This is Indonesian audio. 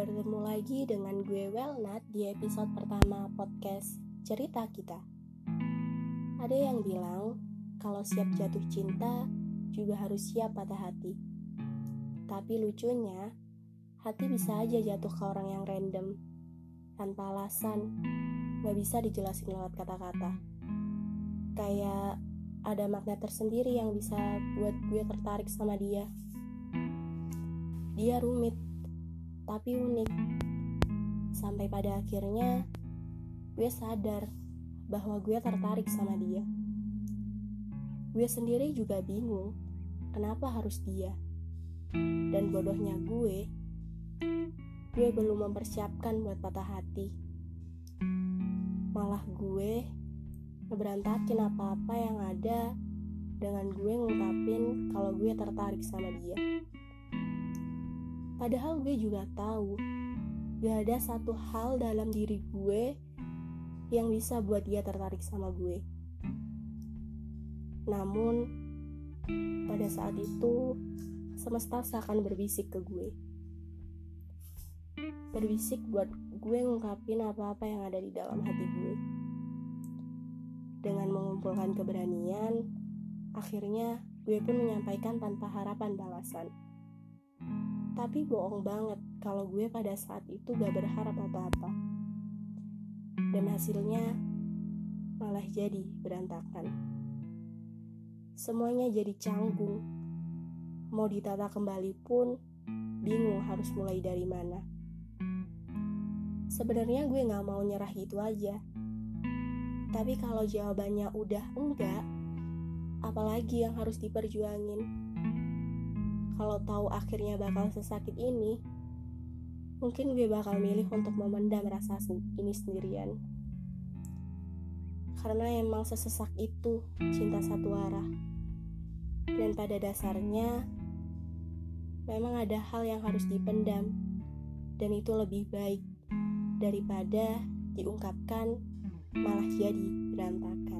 Ketemu lagi dengan gue Welnat di episode pertama podcast Cerita Kita. Ada yang bilang kalau siap jatuh cinta juga harus siap patah hati. Tapi lucunya, hati bisa aja jatuh ke orang yang random, tanpa alasan, gak bisa dijelasin lewat kata-kata. Kayak ada makna tersendiri yang bisa buat gue tertarik sama dia. Dia rumit, tapi unik. Sampai pada akhirnya, gue sadar bahwa gue tertarik sama dia. Gue sendiri juga bingung kenapa harus dia. Dan bodohnya gue, gue belum mempersiapkan buat patah hati. Malah gue ngeberantakin apa-apa yang ada dengan gue ngungkapin kalau gue tertarik sama dia. Padahal gue juga tahu gak ada satu hal dalam diri gue yang bisa buat dia tertarik sama gue. Namun, pada saat itu, semesta seakan berbisik ke gue. Berbisik buat gue ngungkapin apa-apa yang ada di dalam hati gue. Dengan mengumpulkan keberanian, akhirnya gue pun menyampaikan tanpa harapan balasan. Tapi bohong banget kalau gue pada saat itu gak berharap apa-apa. Dan hasilnya malah jadi berantakan. Semuanya jadi canggung. Mau ditata kembali pun bingung harus mulai dari mana. Sebenarnya gue gak mau nyerah gitu aja. Tapi kalau jawabannya udah enggak, apalagi yang harus diperjuangin? Kalau tahu akhirnya bakal sesakit ini, mungkin gue bakal milih untuk memendam rasa ini sendirian. Karena emang sesesak itu cinta satu arah. Dan pada dasarnya, memang ada hal yang harus dipendam, dan itu lebih baik daripada diungkapkan malah jadi berantakan.